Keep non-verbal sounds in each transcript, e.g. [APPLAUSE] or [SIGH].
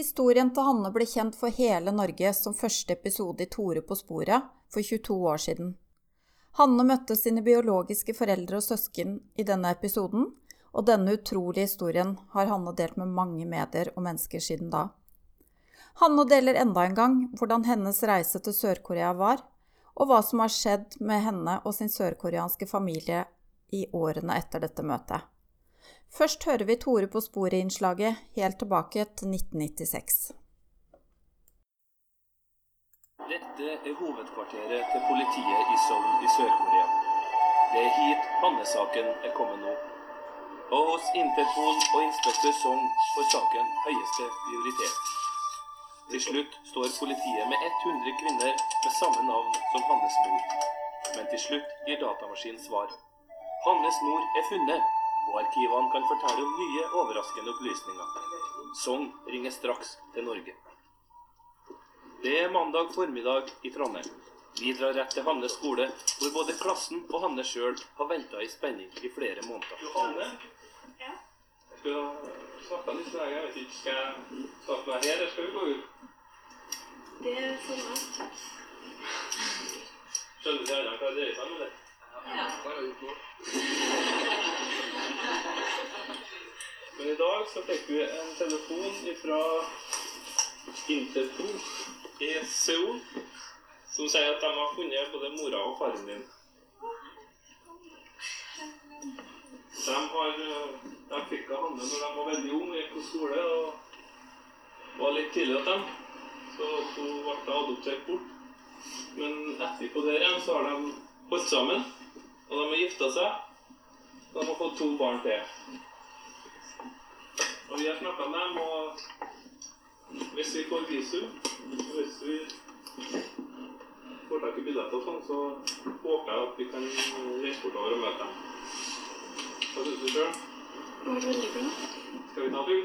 Historien til Hanne ble kjent for hele Norge som første episode i Tore på sporet for 22 år siden. Hanne møtte sine biologiske foreldre og søsken i denne episoden, og denne utrolige historien har Hanne delt med mange medier og mennesker siden da. Hanne deler enda en gang hvordan hennes reise til Sør-Korea var, og hva som har skjedd med henne og sin sørkoreanske familie i årene etter dette møtet. Først hører vi Tore på sporet-innslaget helt tilbake til 1996. Dette er hovedkvarteret til politiet i Seoul i Sør-Korea. Det er hit Hanne-saken er kommet nå. Og hos Interpol og inspektør Song får saken høyeste prioritet. Til slutt står politiet med 100 kvinner med samme navn som Hannes mor. Men til slutt gir datamaskinen svar. Hannes mor er funnet, og arkivene kan fortelle om nye overraskende opplysninger. Sånn ringer straks til Norge. Det er mandag formiddag i Trondheim. Vi drar rett til Hannes skole, hvor både klassen og Hanne sjøl har venta i spenning i flere måneder. Johanne? Ja? Jeg skal snakke litt med deg. Jeg vet ikke, Skal jeg snakke med deg her, eller skal vi gå ut? Det er for meg. Skjønner du hva det dreier seg om? eller? Men i dag så fikk vi en telefon fra Interpol i Seoul, som sier at de har funnet både mora og faren din. De, har, de fikk av Hanne når de var veldig unge, gikk på skole og var litt tidligere til dem. Så hun ble adoptert bort. Men etterpå der igjen så har de holdt sammen, og de har gifta seg. De har fått to barn til. Og vi har snakka med dem, og hvis vi får visum, hvis vi får tak i billetter og sånn, så håper jeg at vi kan reise bortover og møte dem. Hva syns du sjøl? Jeg ble veldig bra. Skal vi ta fly?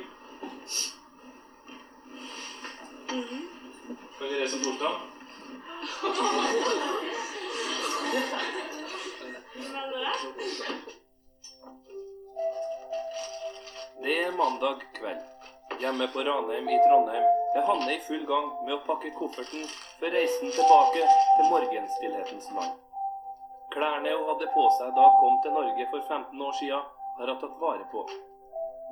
Mhm. Kan vi reise på torsdag? [LAUGHS] mandag kveld. Hjemme på Ranheim i Trondheim er Hanne i full gang med å pakke kofferten for reisen tilbake til morgenstillhetens land. Klærne hun hadde på seg da hun kom til Norge for 15 år siden, har hun tatt vare på.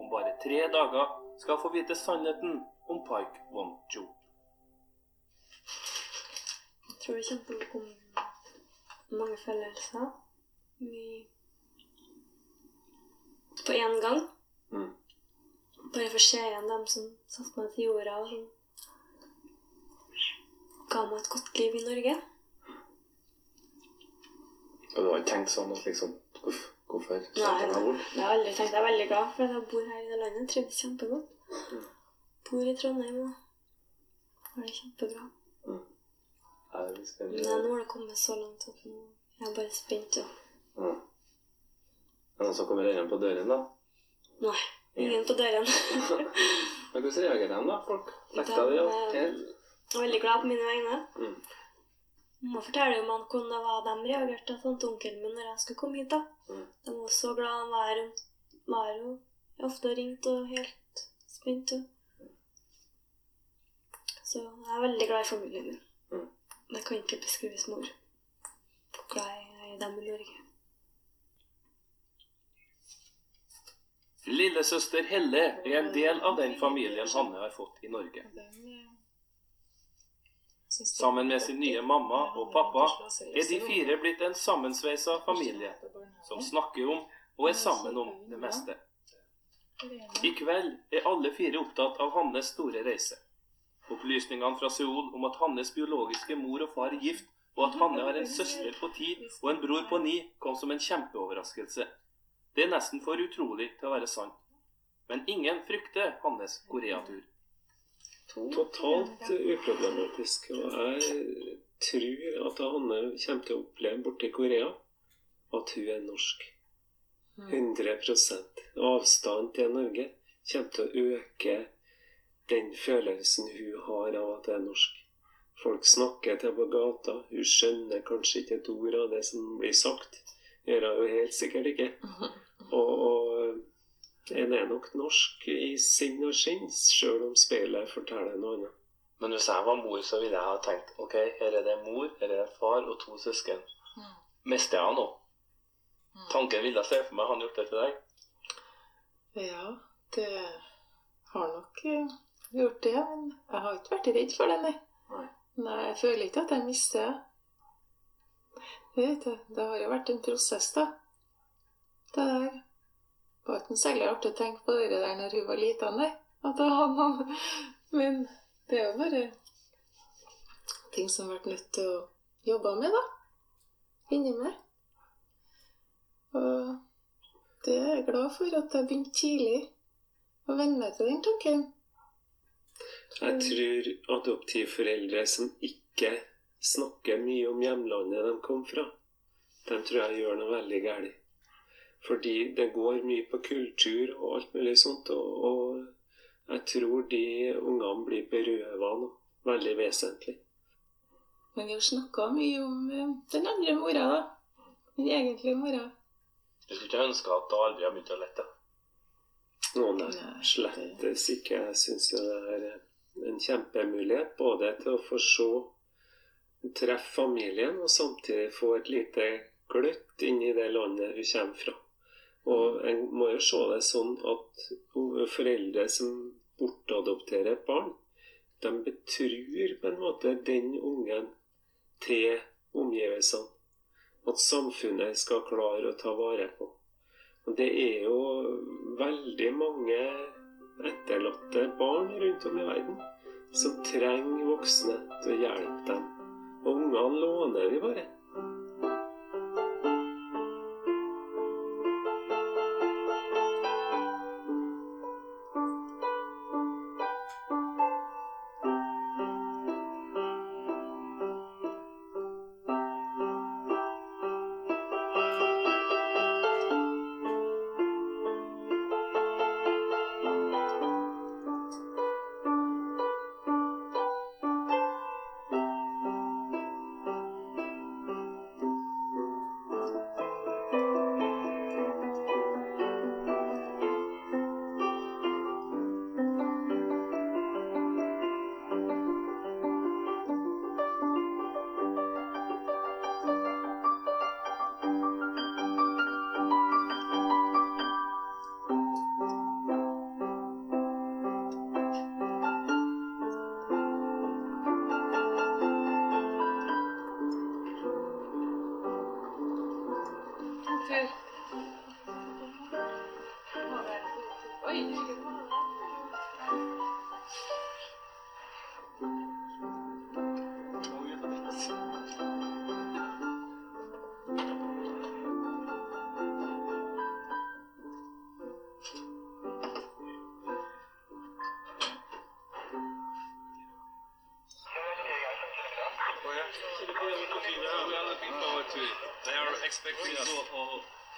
Om bare tre dager skal hun få vite sannheten om Pike Won-jo. Jeg tror det kommer til å komme mange følelser. Mye på én gang. Mm. Bare for å se igjen dem som satte meg til jorda og som ga meg et godt liv i Norge. Og du har ikke tenkt sånn at liksom Uff, hvorfor sendte jeg meg nei, jeg har aldri tenkt. Jeg er veldig glad for at jeg bor her i det landet. Trives kjempegodt. Bor i Trondheim og har det kjempebra. Er det spent. Men nå har det kommet så langt at nå er jeg bare spent. Ja. Mm. Er det noen som kommer inn på døren, da? Nei, ingen på døren. Men hvordan reagerer de, da? Folk slekta di? De, og- veldig glad på mine vegne. Mm. Mamma forteller jo meg hvordan var de reagerte til onkelen min når jeg skulle komme hit. da. Mm. De var så glad han var her. jo ofte ringt og helt spent. Og... Så jeg er veldig glad i familien min. Mm. Det kan ikke beskrives med ord. Hvor glad jeg i dem i Norge. Lillesøster Helle er en del av den familien Hanne har fått i Norge. Sammen med sin nye mamma og pappa er de fire blitt en sammensveisa familie som snakker om og er sammen om det meste. I kveld er alle fire opptatt av Hannes store reise. Opplysningene fra Seoul om at Hannes biologiske mor og far er gift, og at Hanne har en søster på ti og en bror på ni, kom som en kjempeoverraskelse. Det er nesten for utrolig til å være sant. Men ingen frykter Hannes Koreatur. Totalt uproblematisk. Og jeg tror at Hanne kommer til å oppleve borte i Korea at hun er norsk. 100 Avstanden til Norge kommer til å øke den følelsen hun har av at det er norsk. Folk snakker til på gata, hun skjønner kanskje ikke et ord av det som blir sagt. Gjør hun jo helt sikkert ikke. Og, og En er nok norsk i sinn og skinn, sjøl om speilet forteller noe annet. Men hvis jeg var mor, så ville jeg ha tenkt ok, her er det mor, her er det far og to søsken. Mister jeg han nå? Tanken ville jeg se for meg han gjort det til deg. Ja, det har nok eh, gjort det, men jeg har ikke vært redd for det, nei. Nei. Nei, jeg føler ikke at jeg mister det. Det har jo vært en prosess, da. Det der. Var ikke særlig artig å tenke på det der når hun var liten, nei. At det var han. Men det er jo bare ting som har vært nødt til å jobbe med, da. Inni meg. Og det er jeg glad for at jeg begynte tidlig å venne meg til den tanken. Jeg tror adoptivforeldre som ikke snakker mye om hjemlandet de kom fra, de tror jeg gjør noe veldig galt. Fordi det går mye på kultur og alt mulig sånt, og, og jeg tror de ungene blir berøva noe veldig vesentlig. Men vi har snakka mye om eh, den andre mora, da. Den egentlige mora. Du skulle ikke ønske at det aldri har begynt å lette. Å nei, Nei, slettes ikke. Jeg syns jo det er en kjempemulighet både til å få se, treffe familien, og samtidig få et lite gløtt inn i det landet hun kommer fra. Og en må jo se det sånn at foreldre som bortadopterer et barn, de betrur på en måte den ungen til omgivelsene. At samfunnet skal klare å ta vare på. Og det er jo veldig mange etterlatte barn rundt om i verden som trenger voksne til å hjelpe dem. Og ungene låner vi bare.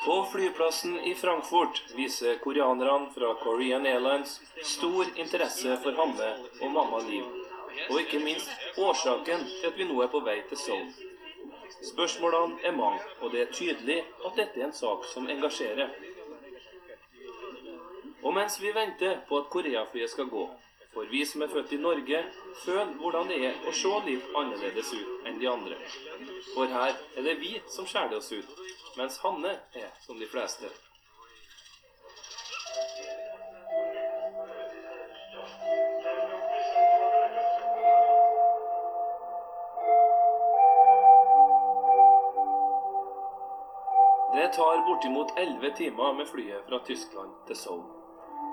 På flyplassen i Frankfurt viser koreanerne fra Korean Airlines stor interesse for Hanne og mamma Liv, og ikke minst årsaken til at vi nå er på vei til Seoul. Spørsmålene er mange, og det er tydelig at dette er en sak som engasjerer. Og mens vi venter på at Koreaflyet skal gå, får vi som er født i Norge, føle hvordan det er å se litt annerledes ut enn de andre. For her er det vi som skjærer oss ut, mens Hanne er som de fleste. Det tar bortimot elleve timer med flyet fra Tyskland til Seoul.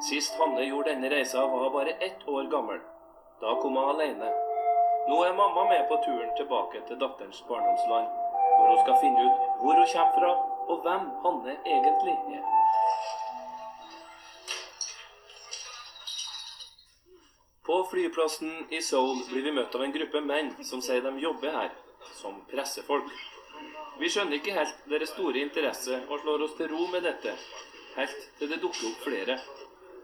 Sist Hanne gjorde denne reisa, var bare ett år gammel. Da kom hun alene. Nå er mamma med på turen tilbake til datterens barndomsland, hvor hun skal finne ut hvor hun kommer fra, og hvem Hanne egentlig er. På flyplassen i Seoul blir vi møtt av en gruppe menn som sier de jobber her, som pressefolk. Vi skjønner ikke helt deres store interesse og slår oss til ro med dette, helt til det dukker opp flere.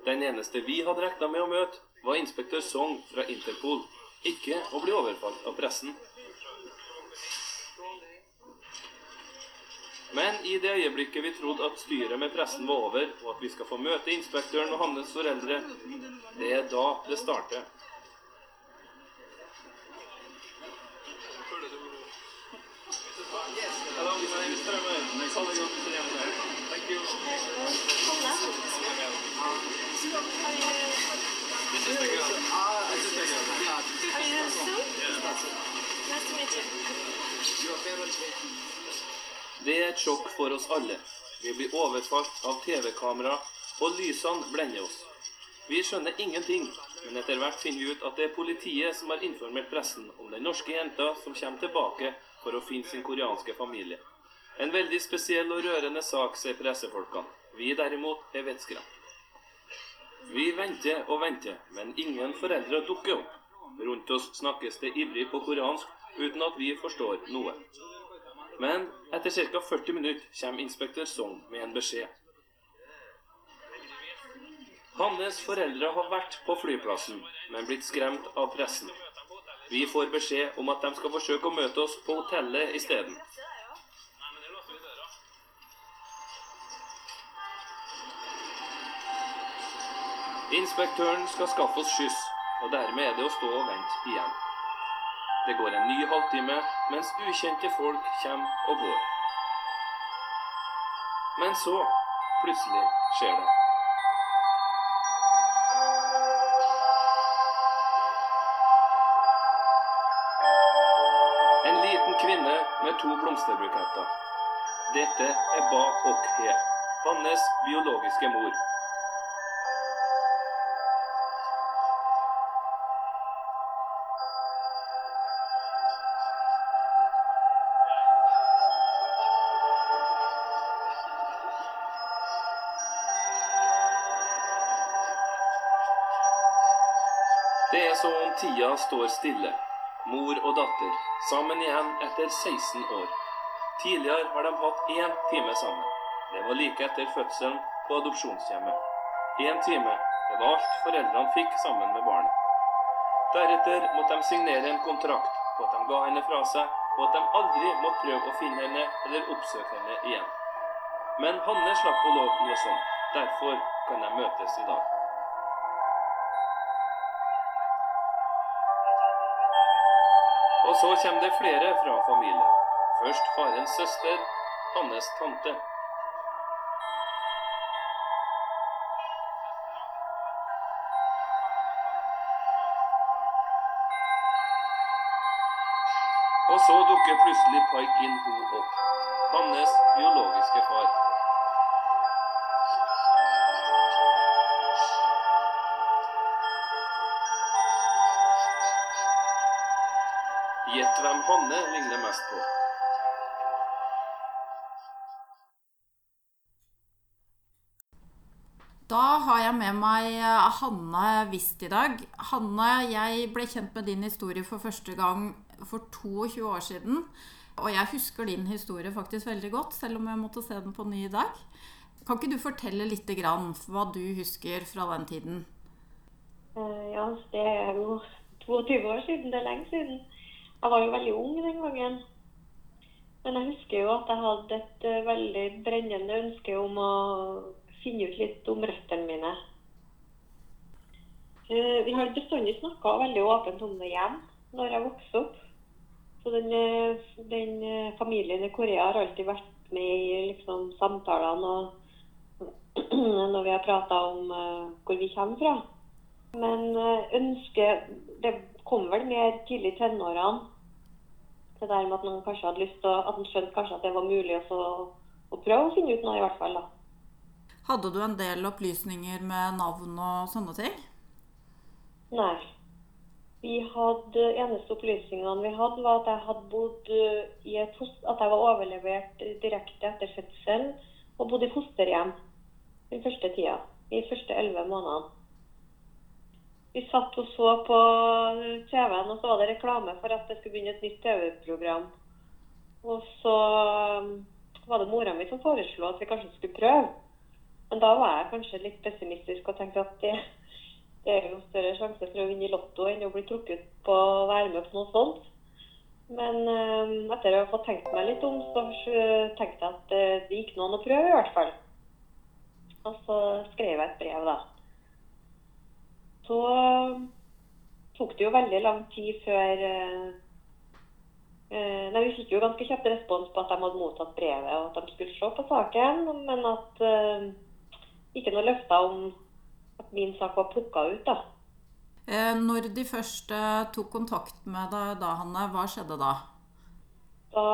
Den eneste vi hadde regna med å møte, var inspektør Song fra Interpol. Ikke å bli overfalt av pressen. Men i det øyeblikket vi trodde at styret med pressen var over, og at vi skal få møte inspektøren og hans foreldre, det er da det starter. Nice to meet you. Det er et sjokk for oss alle. Vi blir overfalt av TV-kamera, og lysene blender oss. Vi skjønner ingenting, men etter hvert finner vi ut at det er politiet som har informert pressen om den norske jenta som kommer tilbake for å finne sin koreanske familie. En veldig spesiell og rørende sak, sier pressefolkene. Vi derimot er vettskremt. Vi venter og venter, men ingen foreldre dukker opp. Rundt oss snakkes det ivrig på koreansk uten at vi forstår noe. Men etter ca. 40 minutter kommer inspektør Song med en beskjed. Hans foreldre har vært på flyplassen, men blitt skremt av pressen. Vi får beskjed om at de skal forsøke å møte oss på hotellet isteden. Inspektøren skal skaffe oss skyss, og dermed er det å stå og vente igjen. Det går en ny halvtime mens ukjente folk kommer og går. Men så, plutselig, skjer det. En liten kvinne med to blomsterbuketter. Dette er Ba Ok He, hans biologiske mor. Tida står stille. Mor og datter, sammen igjen etter 16 år. Tidligere har de hatt én time sammen. Det var like etter fødselen på adopsjonshjemmet. Én time, det var alt foreldrene fikk sammen med barnet. Deretter måtte de signere en kontrakt på at de ga henne fra seg, og at de aldri måtte prøve å finne henne eller oppsøke henne igjen. Men Hanne slapp å love noe sånt. Derfor kan de møtes i dag. Og så kommer det flere fra familien. Først farens søster, hans tante. Og så dukker plutselig Paik In Ho opp. Hans biologiske far. Hvem Hanne ligner mest på. Da har jeg med meg eh, Hanne Wist i dag. Hanne, jeg ble kjent med din historie for første gang for 22 år siden. Og jeg husker din historie faktisk veldig godt, selv om jeg måtte se den på ny i dag. Kan ikke du fortelle litt grann hva du husker fra den tiden? Eh, Ja, det er jo 22 år siden. Det er lenge siden. Jeg var jo veldig ung den gangen. Men jeg husker jo at jeg hadde et eh, veldig brennende ønske om å finne ut litt om røttene mine. Eh, Vi har bestandig snakka veldig åpent om det hjem når jeg vokste opp. Så den, eh, den familien i Korea har alltid vært med i liksom, samtalene og [CLEARS THROAT] når vi har prata om hvor vi kommer fra. Men ønsket kom vel mer tidlig i tenårene. Det der med at man kanskje hadde lyst til at man skjønte kanskje at det var mulig å, få- å prøve å finne ut noe, i hvert fall. da. Hadde du en del opplysninger med navn og sånne ting? Nei. Vi hadde, eneste opplysningene vi hadde, var at jeg hadde bodd eh, i et fos- at jeg var overlevert direkte etter fødselen og bodde i fosterhjem den første tida. De første elleve månedene. Vi satt og så på TV-en, og så var det reklame for at det skulle begynne et nytt TV-program. Og så um, var det mora mi som foreslo at vi kanskje skulle prøve. Men da var jeg kanskje litt pessimistisk og tenkte at det, det er jo større sjanse for å vinne i Lotto enn å bli trukket på å være med på noe sånt. Men eh, etter å ha fått tenkt meg litt om, så eh, tenkte jeg at eh, det gikk noe an å prøve, i hvert fall. Og så skrev jeg et brev, da. Så eh, tok det jo veldig lang tid før eh, eh, Nei, vi fikk jo ganske kjapt respons på at de hadde mottatt brevet, og at de skulle se på saken, men at eh, ikke noe løfter om at min sak var plukka ut, da. Eh, Når de først tok kontakt med deg da, Hanne, hva skjedde da? Da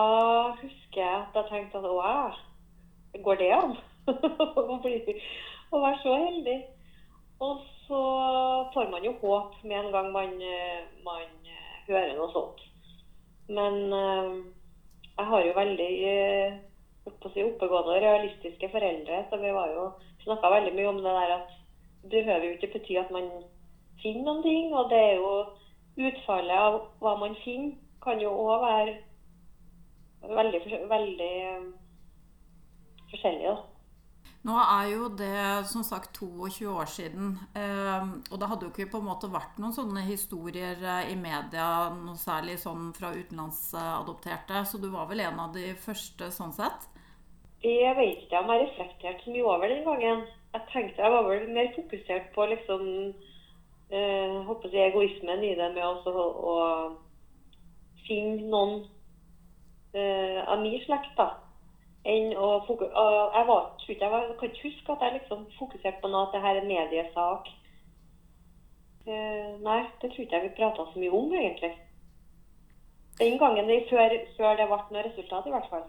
husker jeg at jeg tenkte at å, går det an? [LAUGHS] Å Å være så heldig. Og så får man jo håp med en gang man, eh, man eh, hører noe sånt. Men eh, jeg har jo veldig si, oppegående og realistiske foreldre, så vi var jo snakka veldig mye om det der at det behøver jo ikke bety at man finner noen ting, og det er jo utfallet av hva man finner, kan jo òg være veldig, veldig forskjellig, da. Nå er jo det som sagt 22 år siden, eh, og det hadde jo ikke på en måte vært noen sånne historier eh, i media, noe særlig sånn fra utenlandsadopterte, så du var vel en av de første sånn sett? Jeg vet ikke om jeg reflekterte så mye over den gangen. Jeg tenkte jeg var vel mer fokusert på liksom eh, håper jeg, egoismen i det med også å, å finne noen eh, av min slekt, da. Enn å jeg, var, jeg, var, jeg kan ikke huske at jeg liksom fokuserte på noe at det her er mediesak. Eh, nei, det tror ikke jeg vi prata så mye om, egentlig. Den gangen det, før, før det ble noe resultat, i hvert fall.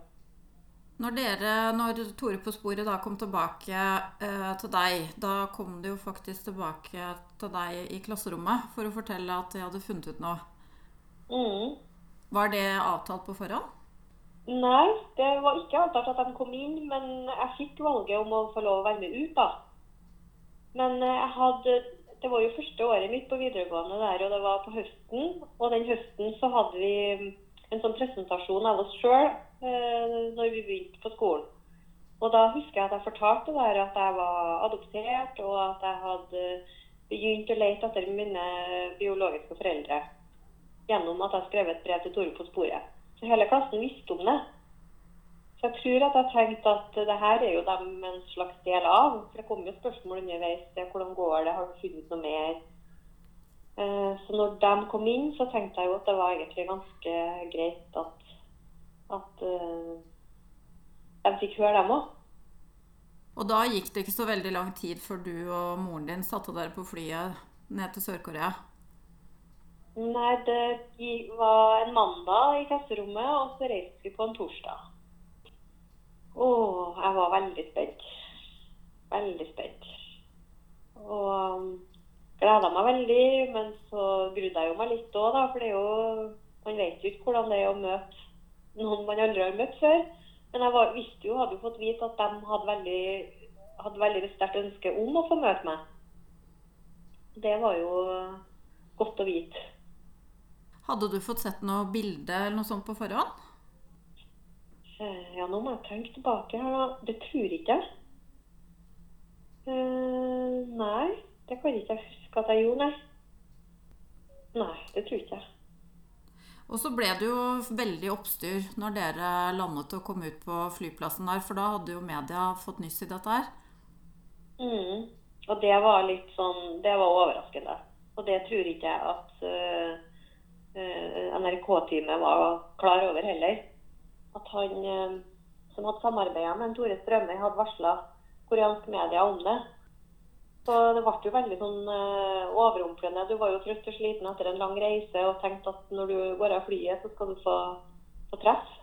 Når dere, når Tore på sporet da kom tilbake eh, til deg, da kom de jo faktisk tilbake til deg i klasserommet for å fortelle at de hadde funnet ut noe. Mm. Var det avtalt på forhånd? Nei, det var ikke avtalt at de kom inn, men jeg fikk valget om å få lov å være med ut, da. Men eh, jeg hadde Det var jo første året mitt på videregående der, og det var på høsten. Og den høsten så hadde vi en sånn presentasjon av oss sjøl eh, når vi begynte på skolen. Og da husker jeg at jeg fortalte der at jeg var adoptert, og at jeg hadde begynt å lete etter mine biologiske foreldre. Gjennom at jeg skrev et brev til Tore på sporet. Så hele klassen visste om det. Så jeg tror at jeg tenkte at det her er jo dem en slags del av. For det kom jo spørsmål underveis. det, Hvordan går det? Har du funnet noe mer? Eh, Så når de kom inn, så tenkte jeg jo at det var egentlig ganske greit at, at eh, de fikk høre dem òg. Og da gikk det ikke så veldig lang tid før du og moren din satte dere på flyet ned til Sør-Korea. Nei, det var en mandag i klasserommet, og så reiste vi på en torsdag. Å, jeg var veldig spent. Veldig spent. Og um, gleda meg veldig, men så grudde jeg jo meg litt òg, da. For det er jo Man vet jo ikke hvordan det er å møte noen man aldri har møtt før. Men jeg var, visste jo, hadde jo fått vite at de hadde veldig, hadde veldig sterkt ønske om å få møte meg. Det var jo godt å vite. Hadde du fått sett noe bilde eller noe sånt på forhånd? Eh, Ja, nå må jeg tenke tilbake her. Det tror ikke jeg. Eh, nei, det kan ikke jeg huske at jeg gjorde, nei. Nei, det tror jeg ikke. Og så ble det jo veldig oppstyr når dere landet og kom ut på flyplassen der, for da hadde jo media fått nyss i dette her. Mm. Og det var litt sånn Det var overraskende. Og det tror ikke jeg at eh, eh, NRK-teamet var klar over heller. At han eh, som hadde samarbeida med Tore Strømøy, hadde varsla koreansk media om det. Så det ble jo veldig sånn eh, overrumplende. Du var jo trøtt og sliten etter en lang reise og tenkte at når du går av flyet, så skal du få, få treffe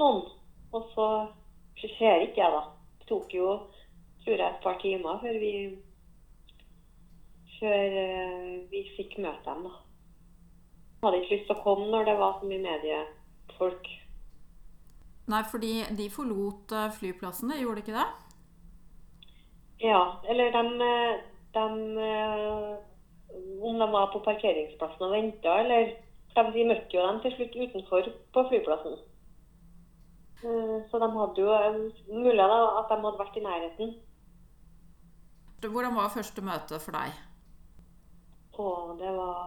noen. Og så skjer ikke jeg, da. Det tok jo tror jeg et par timer før vi før eh, vi fikk møte dem, da. Hadde ikke lyst til å komme når det var så mye mediefolk. Nei, fordi de forlot eh, flyplassen, det gjorde de ikke det? Ja, eller de, de Om de var på parkeringsplassen og venta, eller de, de møtte jo dem til slutt utenfor på flyplassen. Eh, Så de hadde jo eh, mulig at de hadde vært i nærheten. Hvordan var første møte for deg? Å, det var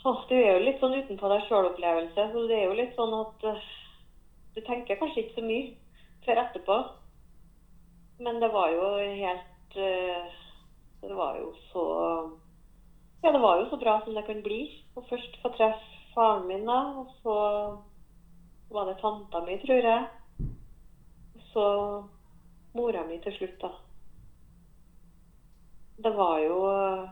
Det er jo litt sånn utenpå deg sjøl-opplevelse. Så det er jo litt sånn at eh, du tenker kanskje ikke så mye før etterpå. Men det var jo helt eh, Det var jo så Ja, det var jo så bra som det kan bli. Og først få treffe faren min, da. Og så var det tanta mi, tror jeg. Og så mora mi til slutt, da. Det var jo eh,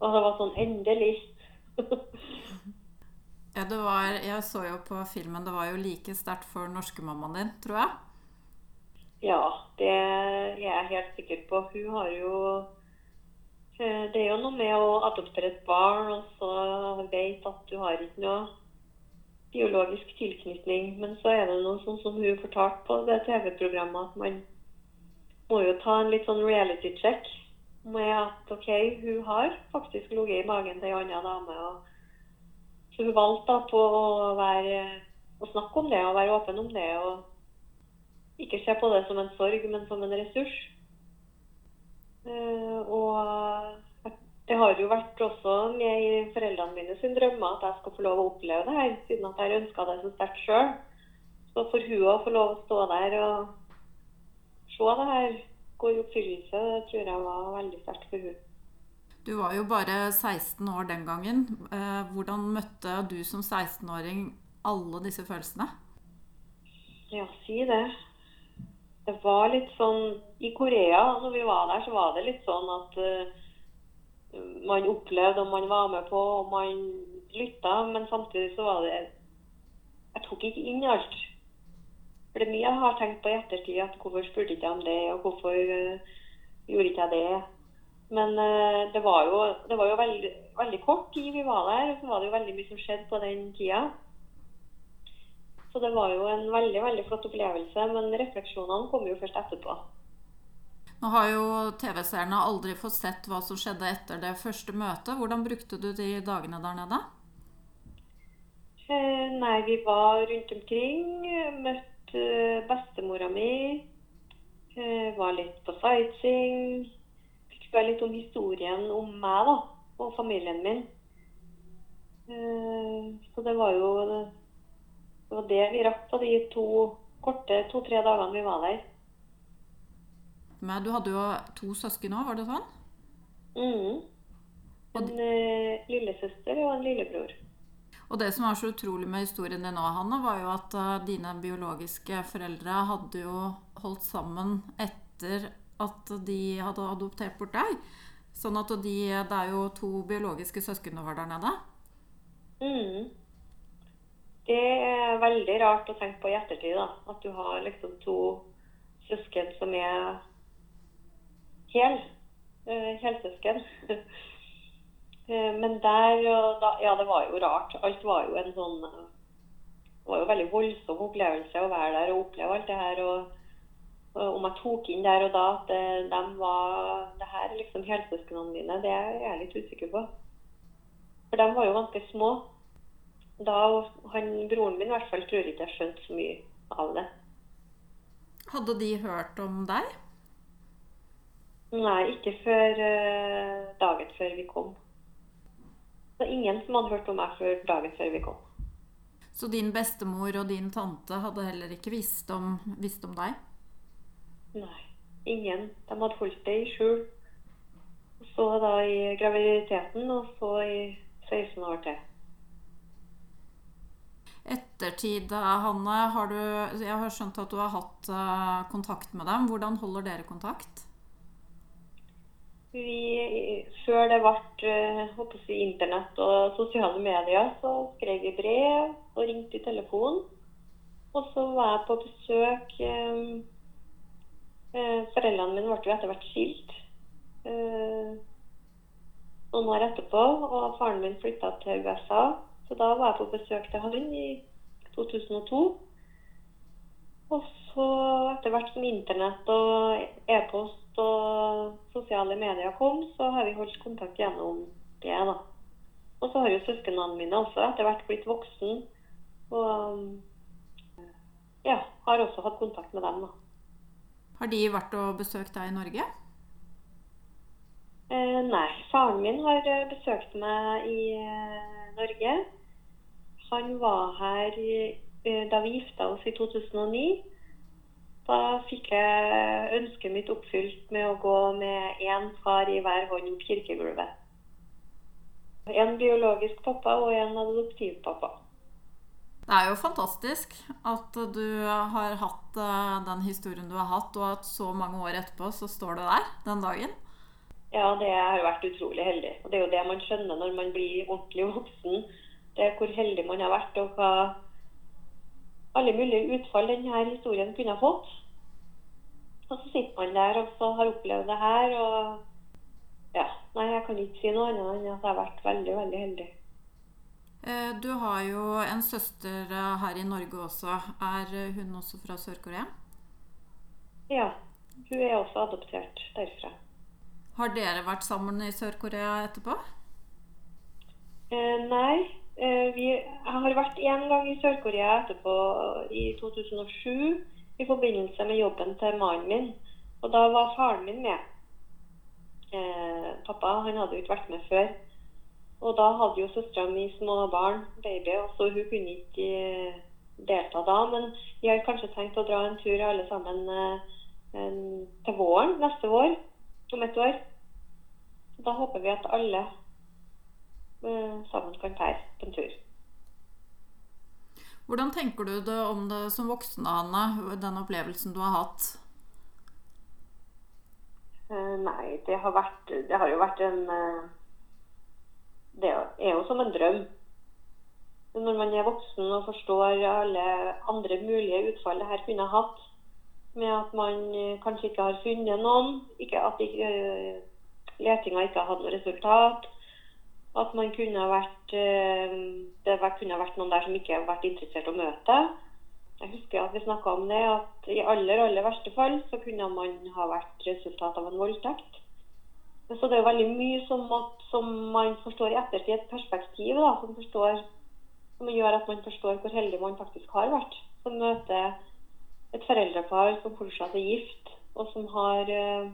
Og det var sånn endelig. [LAUGHS] Ja, det var, jeg så jo på filmen, det var jo like sterkt for norskemammaen din, tror jeg. Ja, det er jeg helt sikker på. Hun har jo eh, Det er jo noe med å adoptere et barn, og så vet at du har ikke noe biologisk tilknytning. Men så er det noe sånn som hun fortalte på det TV-programmet, at man må jo ta en litt sånn reality check med at OK, hun har faktisk ligget i magen til ei anna dame. så hun valgte da på å, være, å snakke om det og være åpen om det. Og ikke se på det som en sorg, men som en ressurs. Eh, og det har jo vært også med i foreldrene mine sin drømmer at jeg skal få lov å oppleve det her, siden at jeg ønska det så sterkt sjøl. Så for hun å få lov å stå der og se det her gå i oppfyllelse, det tror jeg var veldig sterkt for henne. Du var jo bare 16 år den gangen. Eh, Hvordan møtte du som 16-åring alle disse følelsene? Ja, si det. Det var litt sånn I Korea, når vi var der, så var det litt sånn at uh, man opplevde og man var med på og man lytta, men samtidig så var det Jeg tok ikke inn alt. For det er mye jeg har tenkt på i ettertid. at Hvorfor spurte ikke jeg om det, og hvorfor uh, gjorde ikke jeg det? Men uh, det var jo, det var jo veldig, veldig kort tid vi var der, og så var det jo veldig mye som skjedde på den tida. Så det var jo en veldig veldig flott opplevelse, men refleksjonene kom jo først etterpå. Nå har jo TV-seerne aldri fått sett hva som skjedde etter det første møtet. Hvordan brukte du de dagene der nede? Eh, nei, vi var rundt omkring. Møtte bestemora mi. Eh, var litt på sightseeing. Fikk høre litt om historien om meg da, og familien min. Eh, så det var jo det var det vi rakk på de to korte to-tre dagene vi var der. Men du hadde jo to søsken òg, var det sånn? mm. En eh, lillesøster og en lillebror. Og det som var så utrolig med historien din nå, Hanne, var jo at eh, dine biologiske foreldre hadde jo holdt sammen etter at de hadde adoptert bort deg. Sånn at de, det er jo to biologiske søsken du har der nede. Mm. Det er veldig rart å tenke på i ettertid, da. At du har liksom to søsken som er hel. eh, helsøsken. [LAUGHS] Eh, Men der da Ja, det var jo rart. Alt var jo en sånn eh, Det var jo en veldig voldsom opplevelse å være der og oppleve alt det her. Og, og om jeg tok inn der og da at det, dem var Det her er liksom helsøsknene mine, det er jeg litt usikker på. For de var jo ganske små. Da han, Broren min i hvert fall tror ikke jeg skjønte så mye av det. Hadde de hørt om deg? Nei, ikke før eh, dagen før vi kom. Det var ingen som hadde hørt om meg før dagen før vi kom. Så din bestemor og din tante hadde heller ikke visst om, visst om deg? Nei, ingen. De hadde holdt det i skjul. Så da i graviditeten, og så i 16 år til. Ettertid, Hanne, har du, jeg har skjønt at du har hatt eh, kontakt med dem. Hvordan holder dere kontakt? Vi, før det ble eh, internett og sosiale medier, så skrev vi brev og ringte i telefon. Og så var jeg på besøk eh, eh, Foreldrene mine ble jo etter hvert skilt noen år etterpå. Og faren min flytta til USA, så da var jeg på besøk til han i 2002. Og så etter hvert som internett og e-post og sosiale medier kom, så har vi holdt kontakt gjennom det. da. Og så har jo søsknene mine også etter hvert blitt voksen. Og ja, har også hatt kontakt med dem. da. Har de vært og besøkt deg i Norge? Eh, nei. Faren min har eh, besøkt meg i eh, Norge. Han var her eh, da vi gifta oss i 2009. Da fikk jeg ønsket mitt oppfylt med å gå med én far i hver hånd opp kirkegulvet. En biologisk pappa og en adoptivpappa. Det er jo fantastisk at du har hatt eh, den historien du har hatt, og at så mange år etterpå så står du der den dagen. Ja, det har vært utrolig heldig. Og det er jo det man skjønner når man blir ordentlig voksen. Det er hvor heldig man har vært, og hva alle mulige utfall denne historien kunne fått. Og så sitter man der og så har opplevd det her, og ja, nei, jeg kan ikke si noe annet enn at jeg har vært veldig, veldig heldig. Eh, du har jo en søster eh, her i Norge også. Er hun også fra Sør-Korea? Ja, hun er også adoptert derfra. Har dere vært sammen i Sør-Korea etterpå? Eh, nei, eh, vi, jeg har vært én gang i Sør-Korea etterpå, i 2007, i forbindelse med jobben til mannen min. Og da var faren min med. Eh, pappa han hadde jo ikke vært med før. Og da hadde jo søstera mi små barn, baby, så hun kunne ikke eh, delta da. Men vi har kanskje tenkt å dra en tur alle sammen eh, til våren neste vår, om et år. Da håper vi at alle eh, sammen kan dra på en tur. Hvordan tenker du det om det som voksen, Anne, den opplevelsen du har hatt? Eh, nei, det har, vært, det har jo vært en eh, Det er jo som en drøm. Når man er voksen og forstår alle andre mulige utfall det her kunne hatt, med at man eh, kanskje ikke har funnet noen, ikke at ikke, letinga ikke har hatt noe resultat, at man kunne vært, det kunne vært noen der som ikke har vært interessert i å møte. Jeg husker at vi snakka om det, at i aller aller verste fall så kunne man ha vært resultat av en voldtekt. Så det er jo veldig mye som, som man forstår i ettertid, et perspektiv da, som, forstår, som, gjør at man forstår hvor heldig man faktisk har vært. Som møter et foreldrepar som fortsatt er gift, og som har uh,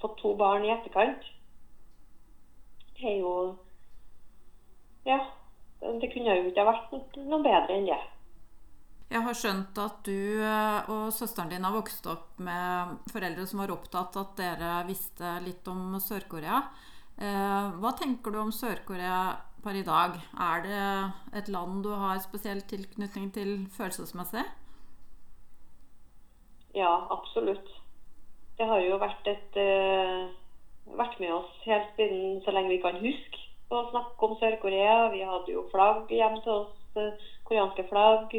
fått to barn i etterkant. Det er jo Ja. Det kunne jo ikke vært noe bedre enn det. Jeg har skjønt at du eh, og søsteren din har vokst opp med foreldre som var opptatt at dere visste litt om Sør-Korea. Eh, hva tenker du om Sør-Korea per i dag? Er det et land du har spesiell tilknytning til følelsesmessig? Ja, absolutt. Det har jo vært, et, uh, vært med oss helt siden så lenge vi kan huske å snakke om Sør-Korea. Vi hadde jo flagg hjemme til oss, uh, koreanske flagg.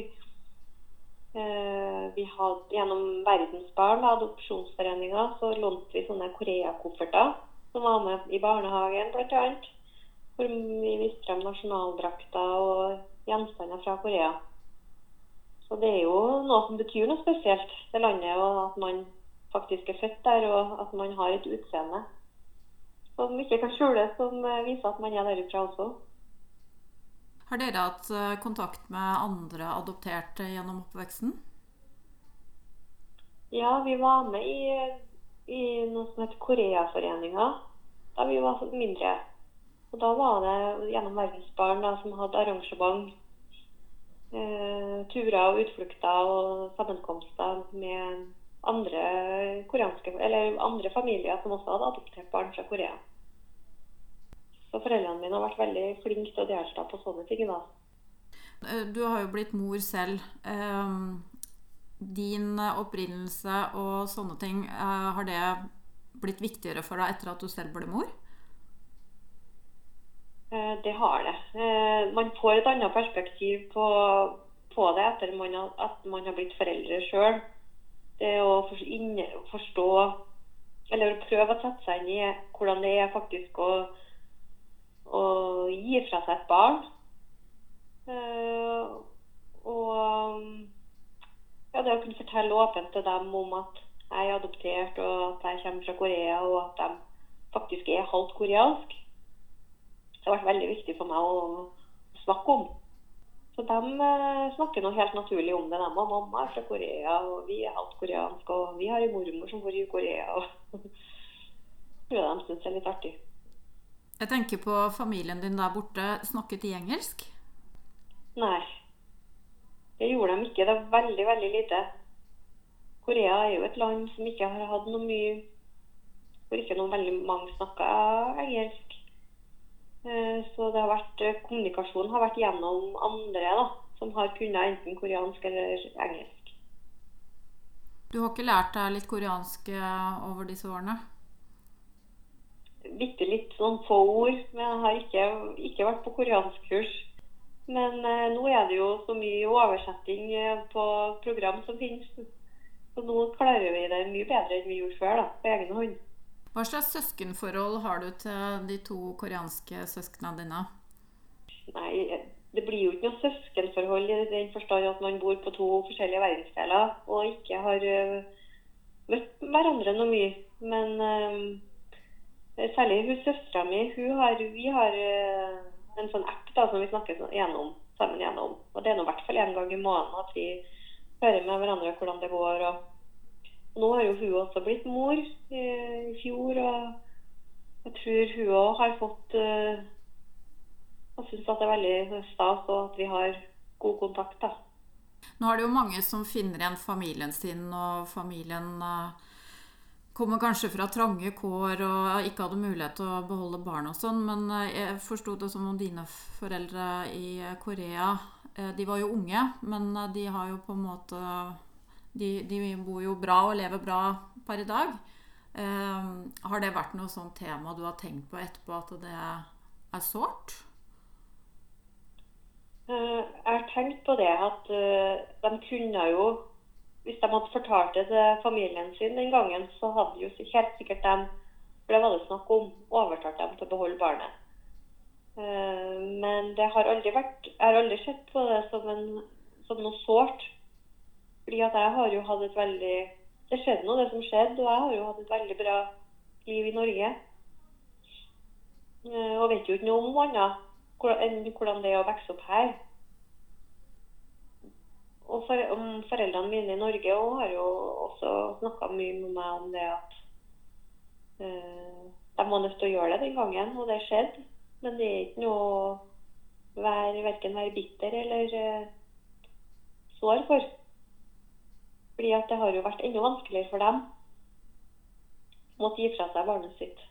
Eh, vi hadde Gjennom Verdensbarn, Adopsjonsforeninga, så lånte vi sånne Korea-kofferter som var med i barnehagen bl.a. Hvor vi viste frem nasjonaldrakter og gjenstander fra Korea. Så det er jo noe som betyr noe spesielt, det landet, og at man faktisk er født der, og at man har et utseende som ikke kan skjules, som viser at man er derifra også. Har dere hatt eh, kontakt med andre adopterte gjennom oppveksten? Ja, vi var med i, i noe som heter Koreaforeninga da vi var mindre. Og Da var det gjennom Verdensbarn da, som hadde arrangement. Eh, turer og utflukter og sammenkomster med andre, koreanske, eller andre familier som også hadde adoptert barn fra Korea. Så foreldrene mine har vært veldig flinke til å delta på sånne ting. da. Eh, du har jo blitt mor selv. Ehm, din opprinnelse og sånne ting, eh, har det blitt viktigere for deg etter at du selv ble mor? Eh, det har det. Man får et annet perspektiv på, på det etter at man har blitt foreldre sjøl. Det å forstå, eller prøve å sette seg inn i hvordan det er faktisk å å gi fra seg et barn. Uh, og ja, det å kunne fortelle åpent til dem om at jeg er adoptert, og at jeg kommer fra Korea, og at de faktisk er halvt koreansk. Det har vært veldig viktig for meg å snakke om. Så de uh, snakker noe helt naturlig om det. dem og mamma er fra Korea, og vi er halvt koreanske, og vi har en mormor som bor i Korea. Og [LAUGHS] jeg tror de syns det er litt artig. Jeg tenker på familien din der borte. Snakket de engelsk? Nei. Det gjorde de ikke. Det er veldig, veldig lite. Korea er jo et land som ikke har hatt noe mye Hvor ikke noe veldig mange snakker engelsk. Eh, så det har vært, eh, kommunikasjonen har vært gjennom andre da, som har kunnet enten koreansk eller engelsk. Du har ikke lært deg litt koreansk eh, over disse årene? Bitte litt sånn få ord, men jeg har ikke, ikke vært på koreanskkurs. Men eh, nå er det jo så mye oversetting på program som finnes. Så nå klarer vi det mye bedre enn vi gjorde før, da, på egen hånd. Hva slags søskenforhold har du til de to koreanske søsknene dine? Nei, det blir jo ikke noe søskenforhold i den forstand at man bor på to forskjellige verdensdeler og ikke har uh, møtt hverandre noe mye. Men uh, særlig hun søstera mi, vi har uh, en sånn app da, som vi snakker gjennom, sammen gjennom. Og det er nå i hvert fall én gang i måneden at vi hører med hverandre hvordan det går. og nå har jo hun også blitt mor i, i fjor, og jeg tror hun òg har fått og Jeg syns det er veldig stas og at vi har god kontakt. da. Nå er det jo mange som finner igjen familien sin, og familien uh, kommer kanskje fra trange kår og ikke hadde mulighet til å beholde barn og sånn, men jeg forsto det som om dine foreldre i Korea De var jo unge, men de har jo på en måte de, de, bor jo bra og lever bra per i dag. Eh, har det vært noe sånt tema du har tenkt på etterpå, at det er sårt? Uh, jeg har tenkt på det at uh, de kunne jo Hvis de hadde fortalt det til familien sin den gangen, så hadde jo helt sikkert de for det var det snakk om, overtalt dem til å beholde barnet. Uh, men det har aldri vært Jeg har aldri sett på det som, en, som noe sårt. Fordi at jeg har jo hatt et veldig Det skjedde noe, det som skjedde, og jeg har jo hatt et veldig bra liv i Norge. Eh, og vet jo ikke noe om annet enn hvordan det er å vokse opp her. Og for, foreldrene mine i Norge og har jo også snakka mye med meg om det at øh, de var nødt til å gjøre det den gangen, og det skjedde. Men det er ikke noe å være, verken være bitter eller øh, sår for. Fordi at det har jo vært enda vanskeligere for dem å måtte gi fra seg barnet sitt.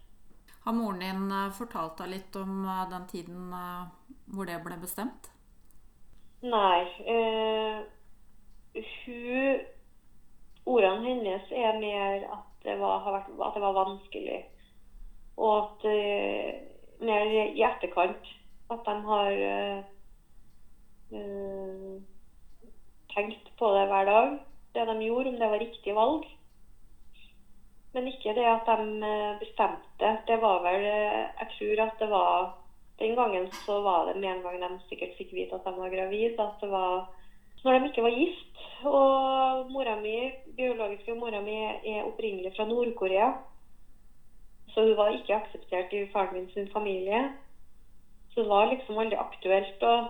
Har moren din eh, fortalt deg litt om eh, den tiden eh, hvor det ble bestemt? Nei. Eh, hun Ordene hennes er mer at det var, vært, at det var vanskelig. Og at eh, mer i etterkant at de har eh, tenkt på det hver dag det de gjorde, om det var riktig valg. Men ikke det at de eh, bestemte. Det var vel eh, Jeg tror at det var Den gangen så var det med en gang de sikkert fikk vite at de var gravid, at det var når de ikke var gift. Og mora mi, biologiske mora mi er opprinnelig fra Nord-Korea. Så hun var ikke akseptert i faren min sin familie. Så det var liksom veldig aktuelt. Og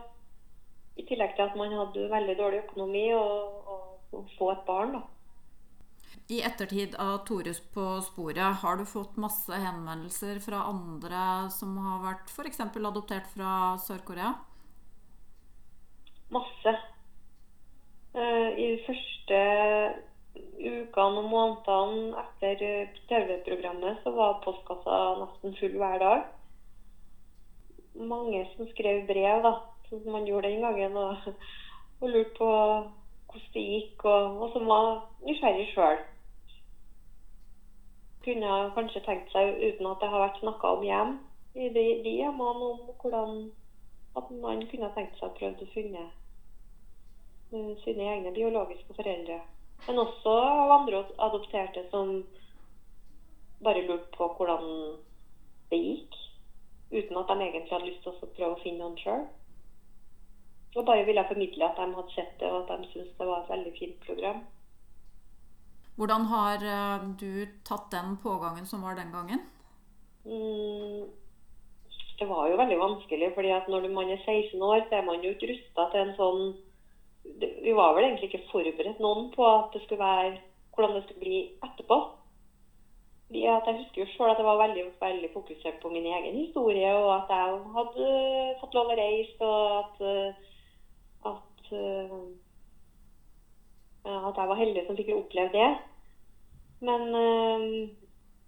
i tillegg til at man hadde veldig dårlig økonomi og, få et barn. da. I ettertid av Torus på sporet, har du fått masse henvendelser fra andre som har vært f.eks. adoptert fra Sør-Korea? Masse. Eh, I de første ukene og månedene etter TV-programmet så var postkassa nesten full hver dag. Mange som skrev brev, da, som man gjorde den gangen, og, og lurte på hvordan det gikk, og, og som var nysgjerrig sjøl. Kunne kanskje tenkt seg, uten at det har vært snakka om hjem i de, de hjemmene, om hvordan at man kunne tenkt seg å prøve å finne uh, sine egne biologiske foreldre. Men også av andre adopterte som bare lurte på hvordan det gikk. Uten at de egentlig hadde lyst til å prøve å finne noen sjøl. Og bare ville formidle at de hadde sett det, og at de syntes det var et veldig fint program. Hvordan har eh, du tatt den pågangen som var den gangen? Mm, det var jo veldig vanskelig, fordi at når man er 16 år, så er man jo ikke rusta til en sånn Vi var vel egentlig ikke forberedt noen på at det skulle være, hvordan det skulle bli etterpå. jeg husker jo selv at jeg var veldig, veldig fokusert på min egen historie, og at jeg hadde fått lov å reise, og at, eh, at, eh, at jeg var heldig som fikk oppleve det. Men eh,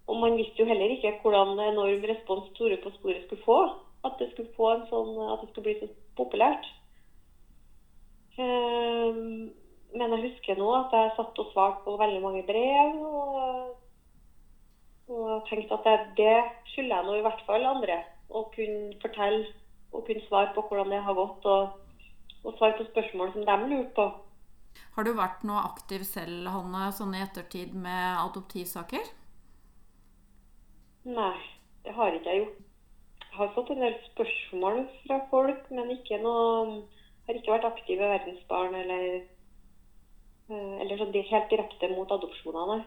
og man visste jo heller ikke hvordan enorm respons Tore på sporet skulle få. At det skulle, få en sånn, at det skulle bli så populært. Um, men jeg husker nå at jeg satt og svarte på veldig mange brev. Og, og tenkte at det skylder jeg nå i hvert fall andre. Å kunne fortelle og kunne svare på hvordan det har gått. Og, og svare på spørsmål som de lurte på. Har du vært noe aktiv selv, Hanne, sånn i ettertid med adoptivsaker? Nei, det har ikke jeg gjort. Jeg har fått en del spørsmål fra folk, men ikke noe har ikke vært aktiv i Verdensbarn eller, eh, eller sånn helt direkte mot adopsjonene.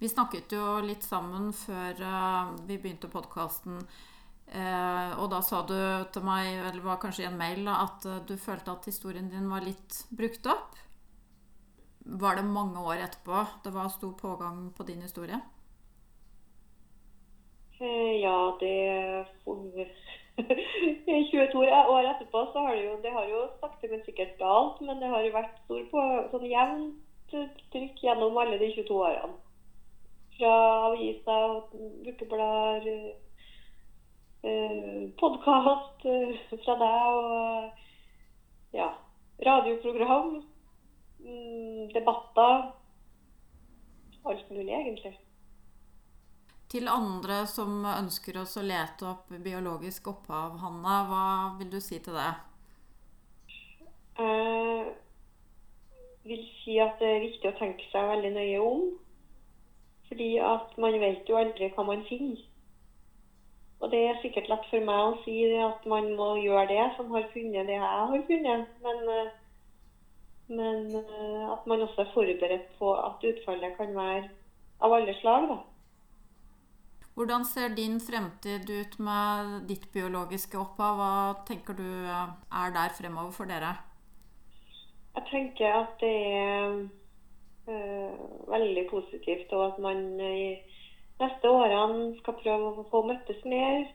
Vi snakket jo litt sammen før uh, vi begynte podkasten. Uh, og da sa du til meg, eller var kanskje i en mail, da, at uh, du følte at historien din var litt brukt opp. Var det mange år etterpå det var stor pågang på din historie? Ja, det 22 [LAUGHS] år etterpå så har det jo Det har jo sakte, men sikkert dalt, men det har jo vært stor på sånn jevnt trykk gjennom alle de 22 årene. Fra aviser, ukeblader, eh, podkast eh, fra deg og ja, radioprogram, mm, debatter. Alt mulig, egentlig. Til andre som ønsker oss å lete opp biologisk opphav, Hanna, hva vil du si til det? Jeg vil si at det er viktig å tenke seg veldig nøye om. Fordi at man vet jo aldri hva man finner. Og det er sikkert lett for meg å si at man må gjøre det som har funnet det jeg har funnet. Men, men at man også er forberedt på at utfallet kan være av alle slag. da. Hvordan ser din fremtid ut med ditt biologiske opphav? Hva tenker du er der fremover for dere? Jeg tenker at det er øh, veldig positivt, og at man i neste årene skal prøve å få møttes mer.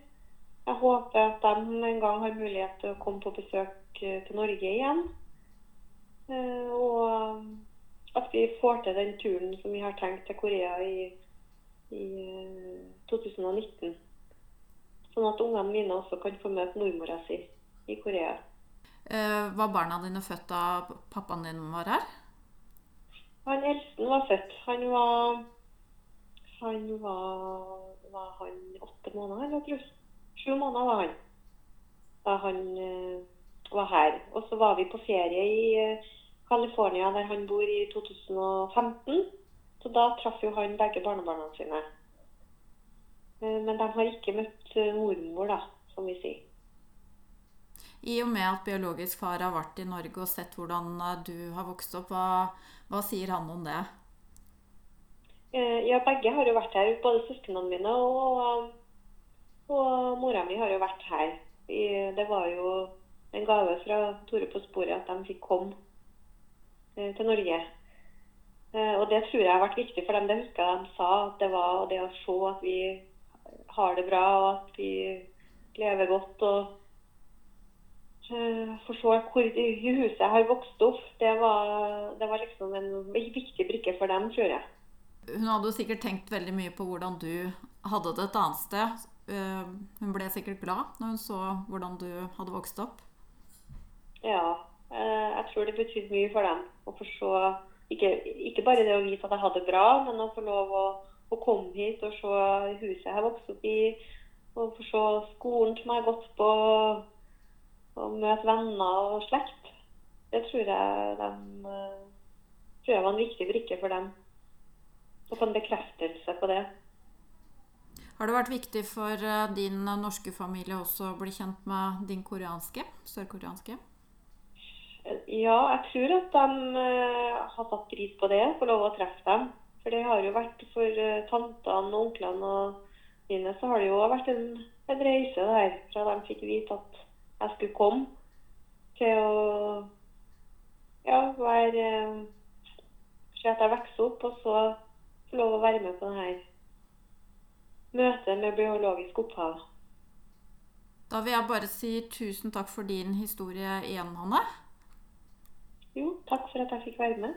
Jeg håper at de en gang har mulighet til å komme på besøk eh, til Norge igjen. Uh, og at vi får til den turen som vi har tenkt til Korea i i 2019. Eh, sånn at ungene mine også kan få møte mormora si i Korea. Eh, var barna dine født da pappaen din var her? Han eldste var født. Han var Han var, var han åtte måneder, eller tror. Sju måneder var han da han uh, var her. Og så var vi på ferie i uh, California, der han bor, i 2015. Så da traff jo han begge barnebarna sine. Eh, men de har ikke møtt eh, mormor, da, som vi sier. I og med at biologisk far har vært i Norge og sett hvordan eh, du har vokst opp, hva, hva sier han om det? Ja, begge har jo vært her. Både søsknene mine og, og mora mi har jo vært her. Det var jo en gave fra Tore på sporet at de fikk komme til Norge. Eh, og det tror jeg har vært viktig for dem. Det husker jeg de sa. at Det var det å se at vi har det bra og at vi lever godt. og For se hvor huset har vokst opp. Det var, det var liksom en viktig brikke for dem, tror jeg. Hun hadde jo sikkert tenkt veldig mye på hvordan du hadde det et annet sted. Eh, hun ble sikkert glad når hun så hvordan du hadde vokst opp? Ja, jeg tror det betydde mye for dem å få se ikke, ikke, bare det å vite at jeg hadde det bra, men å få lov å, å komme hit og se huset jeg har vokst opp i, og få se skolen som jeg har gått på, og møte venner og slekt. Det tror jeg, de, tror jeg var en viktig brikke for dem. Å få en bekreftelse på det. Har det vært viktig for eh, din norske familie også å bli kjent med din koreanske, sørkoreanske? Ja, jeg tror at de uh, har satt pris på det, få lov å treffe dem. For det har jo vært for tantene og onklene og mine, så har det jo vært en, en reise der. Fra de fikk vite at jeg skulle komme, til å ja, være Se at jeg vokser opp, og så få lov å være med på dette møtet med biologisk opphav. Da vil jeg bare si tusen takk for din historie igjen, Hanne. Jo, takk for at jeg fikk være med.